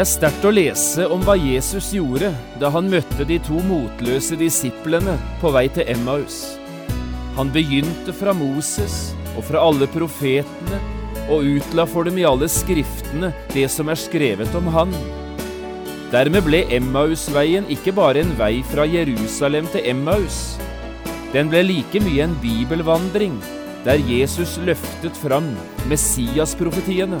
Det er sterkt å lese om hva Jesus gjorde da han møtte de to motløse disiplene på vei til Emmaus. Han begynte fra Moses og fra alle profetene og utla for dem i alle skriftene det som er skrevet om han. Dermed ble Emmausveien ikke bare en vei fra Jerusalem til Emmaus. Den ble like mye en bibelvandring der Jesus løftet fram Messias-profetiene.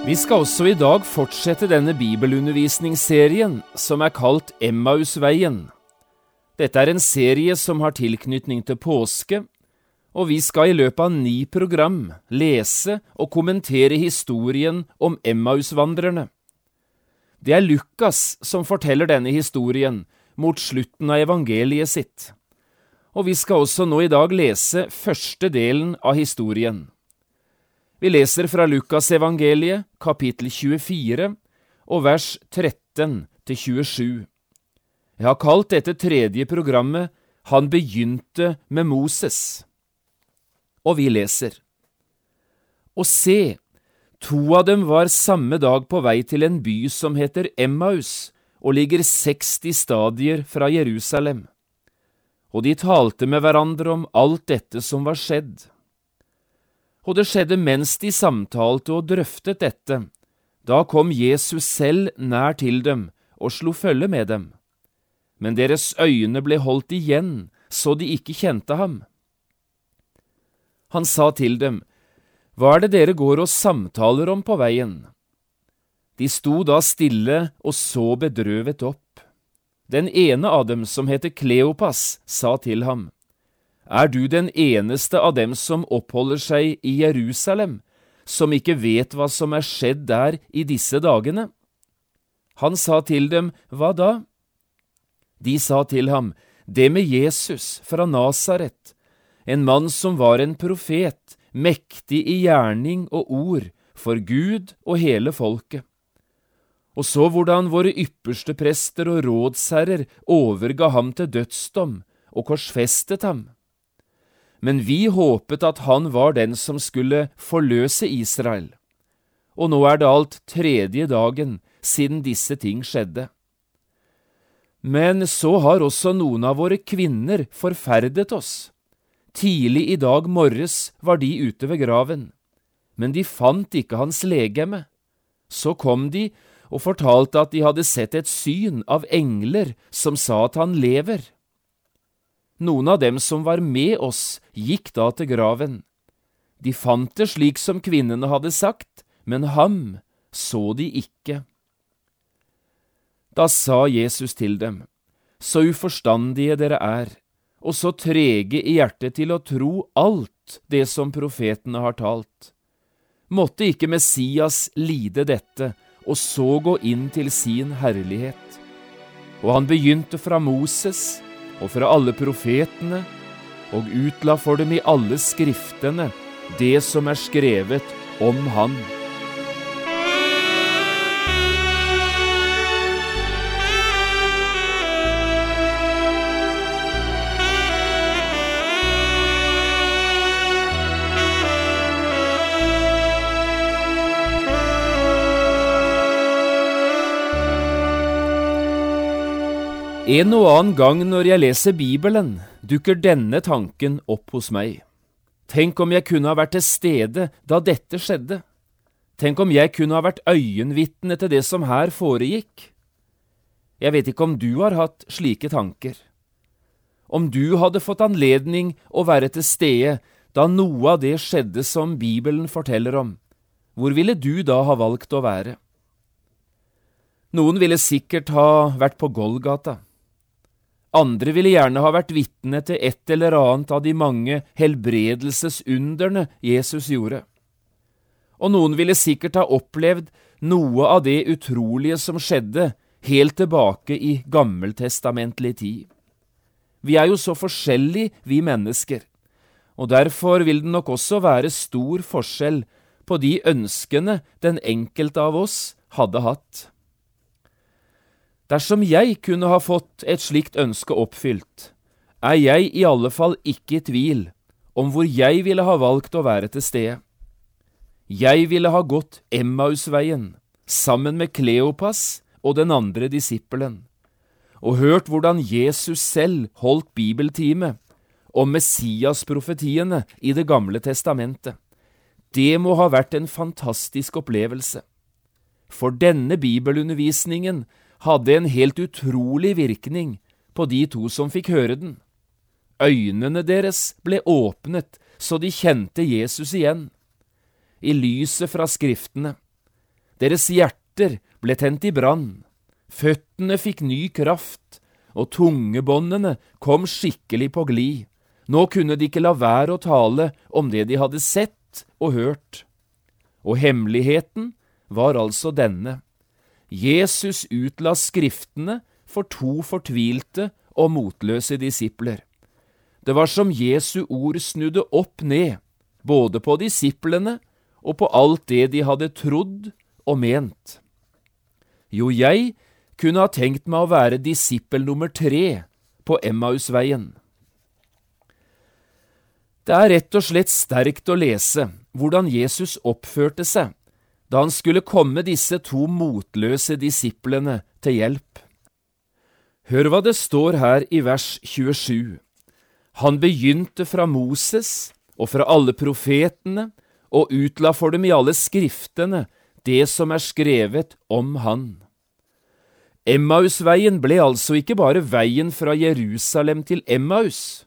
Vi skal også i dag fortsette denne bibelundervisningsserien som er kalt Emmausveien. Dette er en serie som har tilknytning til påske, og vi skal i løpet av ni program lese og kommentere historien om Emmausvandrerne. Det er Lukas som forteller denne historien mot slutten av evangeliet sitt, og vi skal også nå i dag lese første delen av historien. Vi leser fra Lukasevangeliet, kapittel 24, og vers 13 til 27. Jeg har kalt dette tredje programmet Han begynte med Moses. Og vi leser. Og se, to av dem var samme dag på vei til en by som heter Emmaus, og ligger 60 stadier fra Jerusalem. Og de talte med hverandre om alt dette som var skjedd og det skjedde mens de samtalte og drøftet dette. Da kom Jesus selv nær til dem og slo følge med dem. Men deres øyne ble holdt igjen, så de ikke kjente ham. Han sa til dem, Hva er det dere går og samtaler om på veien? De sto da stille og så bedrøvet opp. Den ene av dem, som heter Kleopas, sa til ham, er du den eneste av dem som oppholder seg i Jerusalem, som ikke vet hva som er skjedd der i disse dagene? Han sa til dem, Hva da? De sa til ham, Det med Jesus fra Nasaret, en mann som var en profet, mektig i gjerning og ord, for Gud og hele folket. Og så hvordan våre ypperste prester og rådsherrer overga ham til dødsdom og korsfestet ham men vi håpet at han var den som skulle forløse Israel. Og nå er det alt tredje dagen siden disse ting skjedde. Men så har også noen av våre kvinner forferdet oss. Tidlig i dag morges var de ute ved graven, men de fant ikke hans legeme. Så kom de og fortalte at de hadde sett et syn av engler som sa at han lever. Noen av dem som var med oss, gikk da til graven. De fant det slik som kvinnene hadde sagt, men ham så de ikke. Da sa Jesus til dem, Så uforstandige dere er, og så trege i hjertet til å tro alt det som profetene har talt. Måtte ikke Messias lide dette, og så gå inn til sin herlighet? Og han begynte fra Moses, og fra alle profetene, og utla for dem i alle skriftene det som er skrevet om Han. En og annen gang når jeg leser Bibelen, dukker denne tanken opp hos meg. Tenk om jeg kunne ha vært til stede da dette skjedde. Tenk om jeg kunne ha vært øyenvitne til det som her foregikk. Jeg vet ikke om du har hatt slike tanker. Om du hadde fått anledning å være til stede da noe av det skjedde som Bibelen forteller om, hvor ville du da ha valgt å være? Noen ville sikkert ha vært på Golgata. Andre ville gjerne ha vært vitne til et eller annet av de mange helbredelsesunderne Jesus gjorde. Og noen ville sikkert ha opplevd noe av det utrolige som skjedde helt tilbake i gammeltestamentlig tid. Vi er jo så forskjellige, vi mennesker, og derfor vil det nok også være stor forskjell på de ønskene den enkelte av oss hadde hatt. Dersom jeg kunne ha fått et slikt ønske oppfylt, er jeg i alle fall ikke i tvil om hvor jeg ville ha valgt å være til stede. Jeg ville ha gått Emmausveien sammen med Kleopas og den andre disippelen, og hørt hvordan Jesus selv holdt bibeltime om Messias-profetiene i Det gamle testamentet. Det må ha vært en fantastisk opplevelse. For denne bibelundervisningen hadde en helt utrolig virkning på de to som fikk høre den. Øynene deres ble åpnet så de kjente Jesus igjen, i lyset fra Skriftene. Deres hjerter ble tent i brann, føttene fikk ny kraft, og tungebåndene kom skikkelig på glid. Nå kunne de ikke la være å tale om det de hadde sett og hørt. Og hemmeligheten var altså denne. Jesus utla Skriftene for to fortvilte og motløse disipler. Det var som Jesu ord snudde opp ned, både på disiplene og på alt det de hadde trodd og ment. Jo, jeg kunne ha tenkt meg å være disippel nummer tre på Emmausveien. Det er rett og slett sterkt å lese hvordan Jesus oppførte seg da han skulle komme disse to motløse disiplene til hjelp. Hør hva det står her i vers 27. Han begynte fra Moses og fra alle profetene og utla for dem i alle skriftene det som er skrevet om han. Emmausveien ble altså ikke bare veien fra Jerusalem til Emmaus.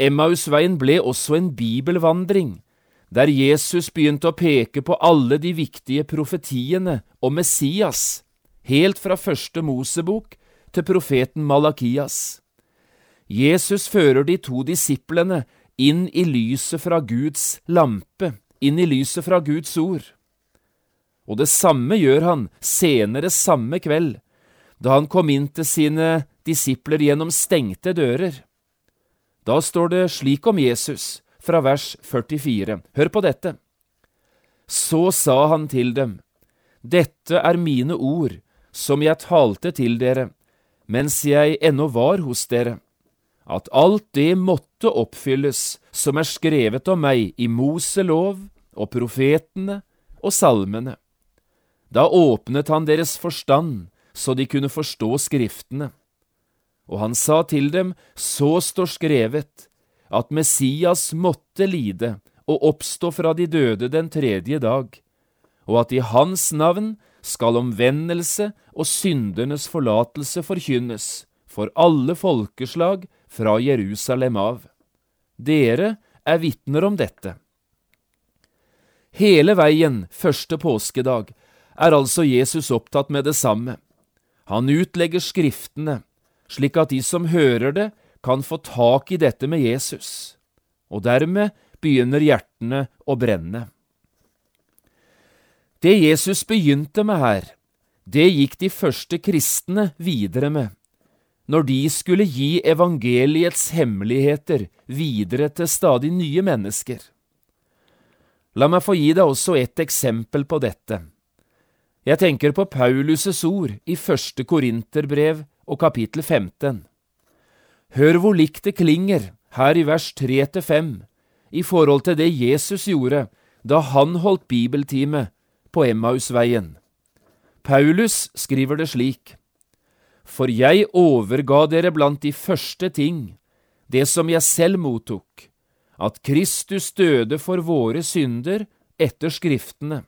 Emmausveien ble også en bibelvandring der Jesus begynte å peke på alle de viktige profetiene og Messias, helt fra første Mosebok til profeten Malakias. Jesus fører de to disiplene inn i lyset fra Guds lampe, inn i lyset fra Guds ord. Og det samme gjør han senere samme kveld, da han kom inn til sine disipler gjennom stengte dører. Da står det slik om Jesus, fra vers 44. Hør på dette. Så sa han til dem, Dette er mine ord, som jeg talte til dere, mens jeg ennå var hos dere, at alt det måtte oppfylles som er skrevet om meg i Moselov og profetene og salmene. Da åpnet han deres forstand, så de kunne forstå Skriftene. Og han sa til dem, så står skrevet, at Messias måtte lide og oppstå fra de døde den tredje dag, og at i hans navn skal omvendelse og syndernes forlatelse forkynnes for alle folkeslag fra Jerusalem av. Dere er vitner om dette. Hele veien første påskedag er altså Jesus opptatt med det samme. Han utlegger Skriftene, slik at de som hører det, kan få tak i dette med Jesus, og dermed begynner hjertene å brenne. Det Jesus begynte med her, det gikk de første kristne videre med, når de skulle gi evangeliets hemmeligheter videre til stadig nye mennesker. La meg få gi deg også et eksempel på dette. Jeg tenker på Paulus' ord i første Korinterbrev og kapittel 15. Hør hvor likt det klinger her i vers 3–5 i forhold til det Jesus gjorde da han holdt bibeltime på Emmausveien. Paulus skriver det slik, For jeg overga dere blant de første ting, det som jeg selv mottok, at Kristus døde for våre synder etter Skriftene,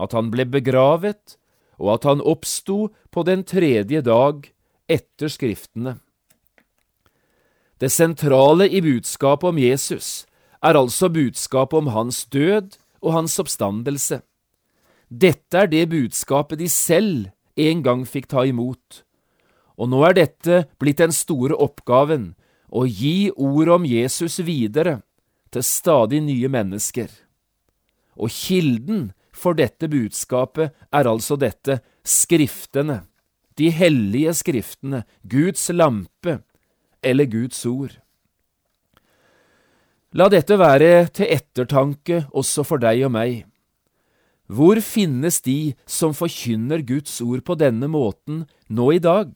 at han ble begravet, og at han oppsto på den tredje dag etter Skriftene. Det sentrale i budskapet om Jesus er altså budskapet om hans død og hans oppstandelse. Dette er det budskapet de selv en gang fikk ta imot. Og nå er dette blitt den store oppgaven, å gi ordet om Jesus videre til stadig nye mennesker. Og kilden for dette budskapet er altså dette, Skriftene, de hellige Skriftene, Guds lampe eller Guds ord. La dette være til ettertanke også for deg og meg. Hvor finnes de som forkynner Guds ord på denne måten nå i dag?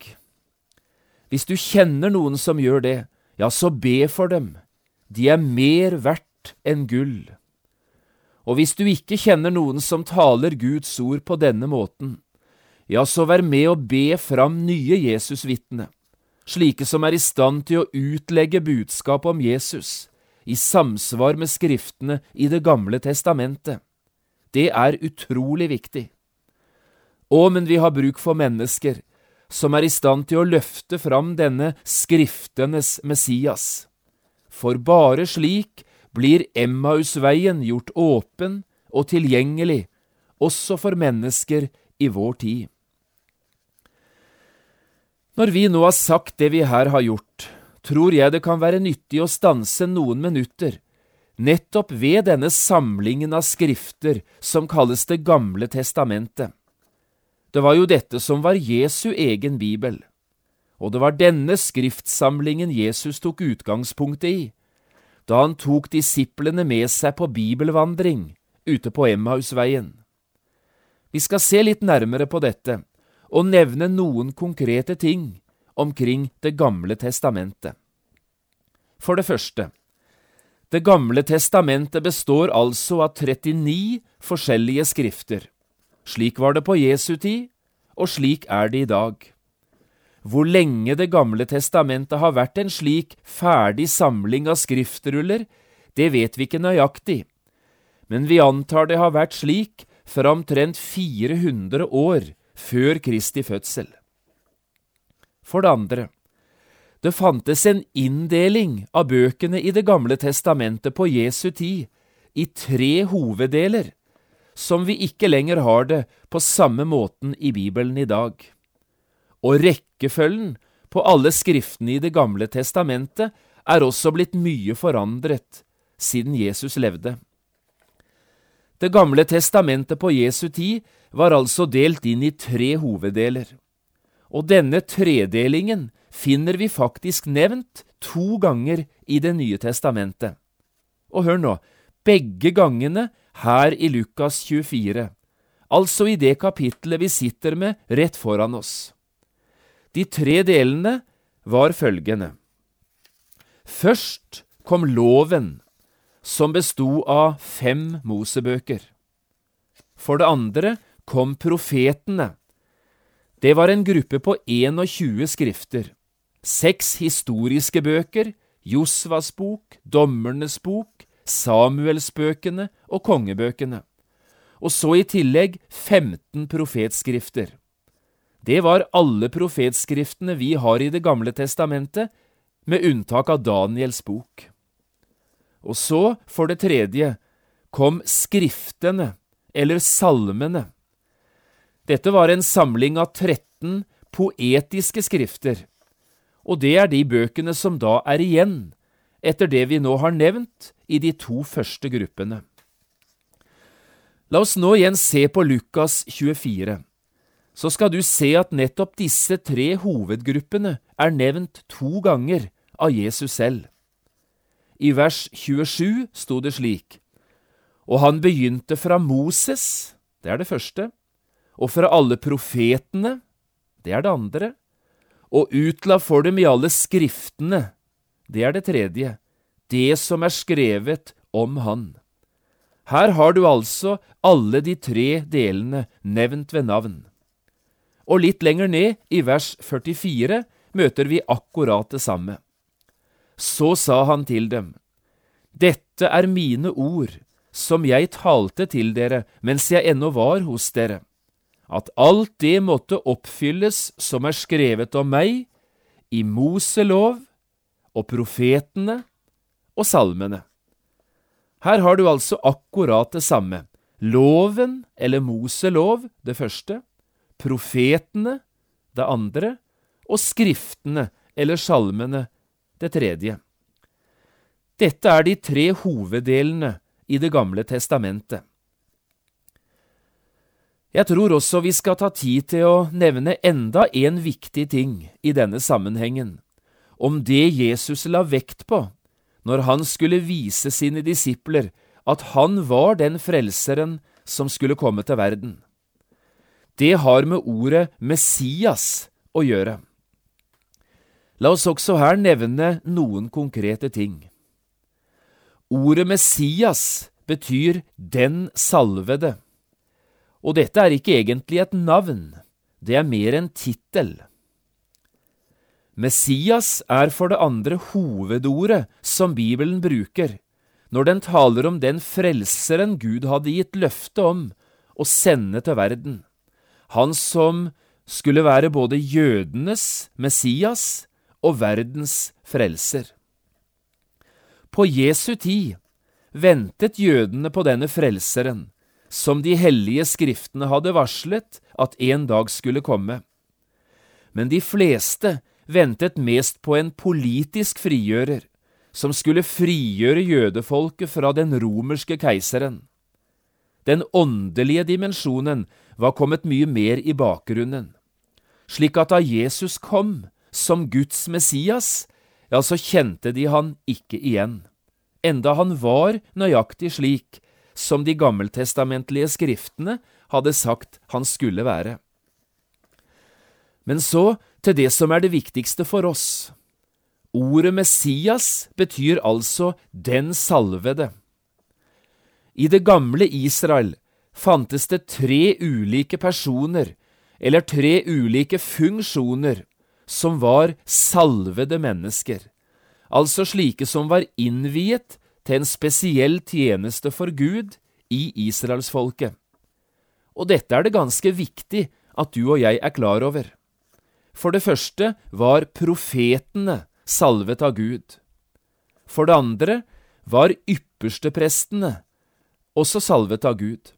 Hvis du kjenner noen som gjør det, ja, så be for dem. De er mer verdt enn gull. Og hvis du ikke kjenner noen som taler Guds ord på denne måten, ja, så vær med å be fram nye Jesusvitner, slike som er i stand til å utlegge budskapet om Jesus i samsvar med Skriftene i Det gamle testamentet. Det er utrolig viktig. Å, men vi har bruk for mennesker som er i stand til å løfte fram denne Skriftenes Messias. For bare slik blir Emmausveien gjort åpen og tilgjengelig også for mennesker i vår tid. Når vi nå har sagt det vi her har gjort, tror jeg det kan være nyttig å stanse noen minutter nettopp ved denne samlingen av skrifter som kalles Det gamle testamentet. Det var jo dette som var Jesu egen bibel, og det var denne skriftsamlingen Jesus tok utgangspunktet i da han tok disiplene med seg på bibelvandring ute på Emmausveien. Vi skal se litt nærmere på dette og nevne noen konkrete ting omkring Det gamle testamentet. For det første, det gamle testamentet består altså av 39 forskjellige skrifter. Slik var det på Jesu tid, og slik er det i dag. Hvor lenge Det gamle testamentet har vært en slik ferdig samling av skriftruller, det vet vi ikke nøyaktig, men vi antar det har vært slik for omtrent 400 år før Kristi fødsel. For det andre, det fantes en inndeling av bøkene i Det gamle testamentet på Jesu tid i tre hoveddeler, som vi ikke lenger har det på samme måten i Bibelen i dag. Og rekkefølgen på alle skriftene i Det gamle testamentet er også blitt mye forandret siden Jesus levde. Det gamle testamentet på Jesu tid var altså delt inn i tre hoveddeler, og denne tredelingen finner vi faktisk nevnt to ganger i Det nye testamentet. Og hør nå, begge gangene her i Lukas 24, altså i det kapittelet vi sitter med rett foran oss. De tre delene var følgende. Først kom loven, som besto av fem Mosebøker. For det andre kom profetene. Det var en gruppe på 21 skrifter seks historiske bøker, Josvas bok, Dommernes bok, Samuelsbøkene og kongebøkene, og så i tillegg 15 profetskrifter. Det var alle profetskriftene vi har i Det gamle testamentet, med unntak av Daniels bok. Og så, for det tredje, kom skriftene, eller salmene. Dette var en samling av 13 poetiske skrifter og det er de bøkene som da er igjen, etter det vi nå har nevnt i de to første gruppene. La oss nå igjen se på Lukas 24. Så skal du se at nettopp disse tre hovedgruppene er nevnt to ganger av Jesus selv. I vers 27 sto det slik, og han begynte fra Moses, det er det første, og fra alle profetene, det er det andre, og utla for dem i alle skriftene, det er det tredje, det som er skrevet om Han. Her har du altså alle de tre delene nevnt ved navn. Og litt lenger ned, i vers 44, møter vi akkurat det samme. Så sa han til dem, Dette er mine ord, som jeg talte til dere mens jeg ennå var hos dere at alt det måtte oppfylles som er skrevet om meg i Moselov og profetene og salmene. Her har du altså akkurat det samme. Loven, eller Moselov, det første, profetene, det andre, og skriftene, eller salmene, det tredje. Dette er de tre hoveddelene i Det gamle testamentet. Jeg tror også vi skal ta tid til å nevne enda en viktig ting i denne sammenhengen, om det Jesus la vekt på når han skulle vise sine disipler at han var den frelseren som skulle komme til verden. Det har med ordet Messias å gjøre. La oss også her nevne noen konkrete ting. Ordet Messias betyr den salvede. Og dette er ikke egentlig et navn, det er mer en tittel. Messias er for det andre hovedordet som Bibelen bruker når den taler om den frelseren Gud hadde gitt løfte om å sende til verden, han som skulle være både jødenes Messias og verdens frelser. På Jesu tid ventet jødene på denne frelseren, som de hellige skriftene hadde varslet at en dag skulle komme. Men de fleste ventet mest på en politisk frigjører, som skulle frigjøre jødefolket fra den romerske keiseren. Den åndelige dimensjonen var kommet mye mer i bakgrunnen, slik at da Jesus kom som Guds Messias, ja, så kjente de han ikke igjen, enda han var nøyaktig slik som de gammeltestamentlige skriftene hadde sagt han skulle være. Men så til det som er det viktigste for oss. Ordet Messias betyr altså den salvede. I det gamle Israel fantes det tre ulike personer, eller tre ulike funksjoner, som var salvede mennesker, altså slike som var innviet til en spesiell tjeneste for Gud i israelsfolket. Og dette er det ganske viktig at du og jeg er klar over. For det første var profetene salvet av Gud. For det andre var yppersteprestene også salvet av Gud.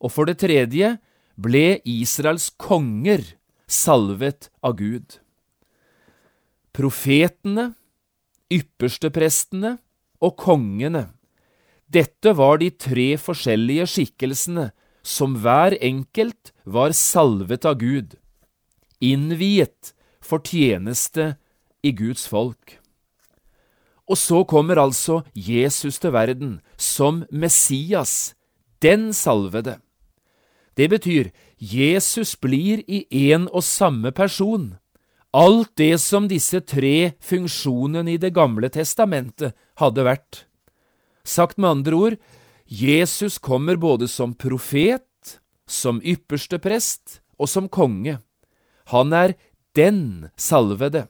Og for det tredje ble Israels konger salvet av Gud. Profetene, yppersteprestene og kongene. Dette var de tre forskjellige skikkelsene som hver enkelt var salvet av Gud, innviet for tjeneste i Guds folk. Og så kommer altså Jesus til verden som Messias, den salvede. Det betyr Jesus blir i én og samme person alt det som disse tre funksjonene i Det gamle testamentet hadde vært. Sagt med andre ord, Jesus kommer både som profet, som ypperste prest og som konge. Han er den salvede.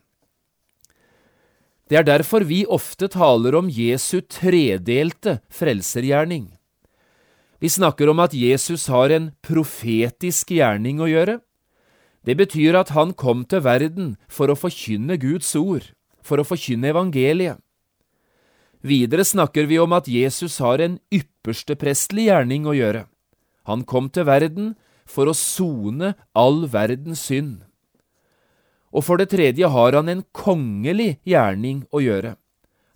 Det er derfor vi ofte taler om Jesu tredelte frelsergjerning. Vi snakker om at Jesus har en profetisk gjerning å gjøre, det betyr at han kom til verden for å forkynne Guds ord, for å forkynne evangeliet. Videre snakker vi om at Jesus har en ypperste prestlig gjerning å gjøre. Han kom til verden for å sone all verdens synd. Og for det tredje har han en kongelig gjerning å gjøre.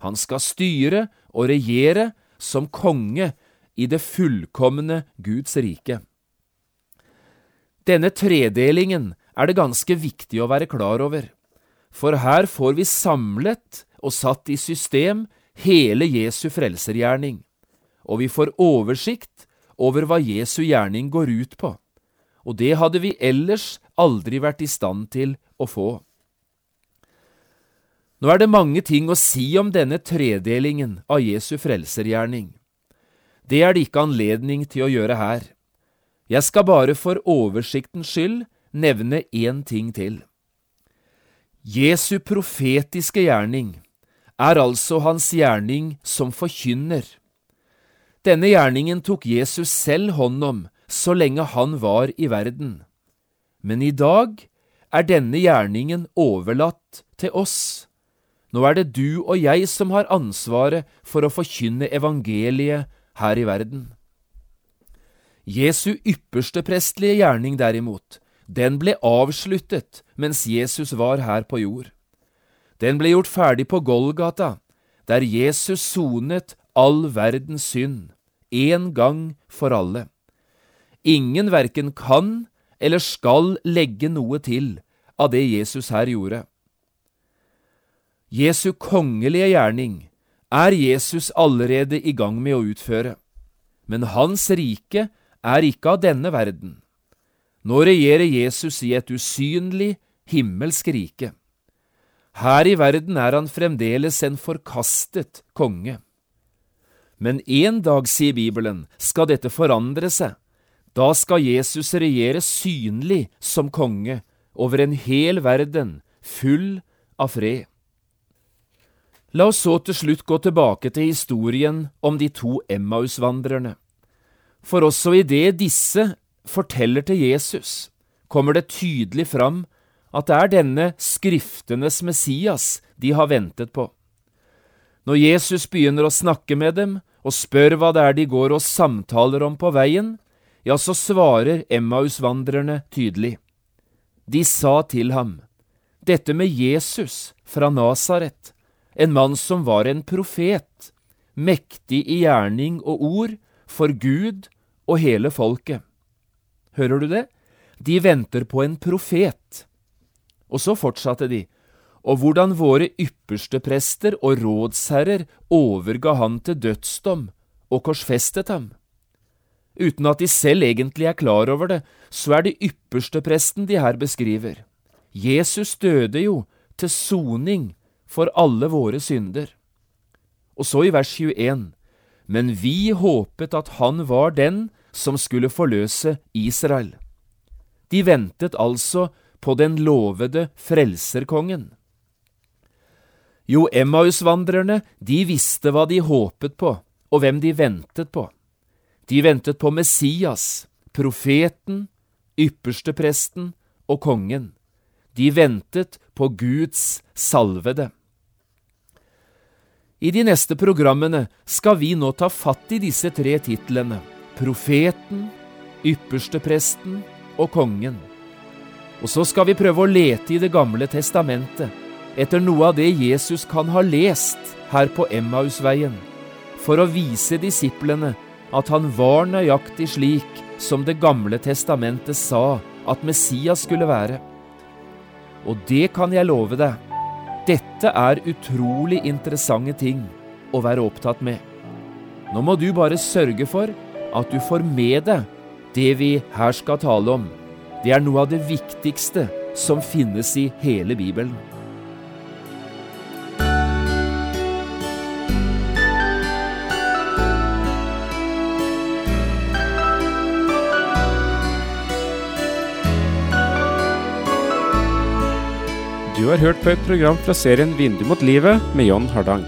Han skal styre og regjere som konge i det fullkomne Guds rike. Denne tredelingen er det ganske viktig å være klar over, for her får vi samlet og satt i system hele Jesu frelsergjerning, og vi får oversikt over hva Jesu gjerning går ut på, og det hadde vi ellers aldri vært i stand til å få. Nå er det mange ting å si om denne tredelingen av Jesu frelsergjerning. Det er det ikke anledning til å gjøre her. Jeg skal bare for oversiktens skyld nevne én ting til. Jesu profetiske gjerning er altså hans gjerning som forkynner. Denne gjerningen tok Jesus selv hånd om så lenge han var i verden. Men i dag er denne gjerningen overlatt til oss, Nå er det du og jeg som har ansvaret for å forkynne evangeliet her i verden. Jesu ypperste prestlige gjerning, derimot, den ble avsluttet mens Jesus var her på jord. Den ble gjort ferdig på Golgata, der Jesus sonet all verdens synd, én gang for alle. Ingen verken kan eller skal legge noe til av det Jesus her gjorde. Jesu kongelige gjerning er Jesus allerede i gang med å utføre, men hans rike er ikke av denne verden. Nå regjerer Jesus i et usynlig, himmelsk rike. Her i verden er han fremdeles en forkastet konge. Men en dag, sier Bibelen, skal dette forandre seg. Da skal Jesus regjere synlig som konge over en hel verden, full av fred. La oss så til slutt gå tilbake til historien om de to Emmaus-vandrerne. For også i det disse forteller til Jesus, kommer det tydelig fram at det er denne Skriftenes Messias de har ventet på. Når Jesus begynner å snakke med dem og spør hva det er de går og samtaler om på veien, ja, så svarer Emmaus-vandrerne tydelig. De sa til ham, dette med Jesus fra Nasaret, en mann som var en profet, mektig i gjerning og ord for Gud og hele folket. Hører du det? De venter på en profet. Og så fortsatte de, og hvordan våre ypperste prester og rådsherrer overga han til dødsdom og korsfestet ham. Uten at de selv egentlig er klar over det, så er det ypperste presten de her beskriver. Jesus døde jo til soning for alle våre synder. Og så i vers 21, men vi håpet at han var den som skulle forløse Israel. De ventet altså på den lovede frelserkongen. Jo, Emmaus-vandrerne, de visste hva de håpet på, og hvem de ventet på. De ventet på Messias, profeten, ypperstepresten og kongen. De ventet på Guds salvede. I de neste programmene skal vi nå ta fatt i disse tre titlene profeten, ypperstepresten og kongen. Og så skal vi prøve å lete i Det gamle testamentet etter noe av det Jesus kan ha lest her på Emmausveien, for å vise disiplene at han var nøyaktig slik som Det gamle testamentet sa at Messias skulle være. Og det kan jeg love deg dette er utrolig interessante ting å være opptatt med. Nå må du bare sørge for at du får med deg det vi her skal tale om. Det er noe av det viktigste som finnes i hele Bibelen. Du har hørt på et program fra serien Vindu mot livet med John Hardang.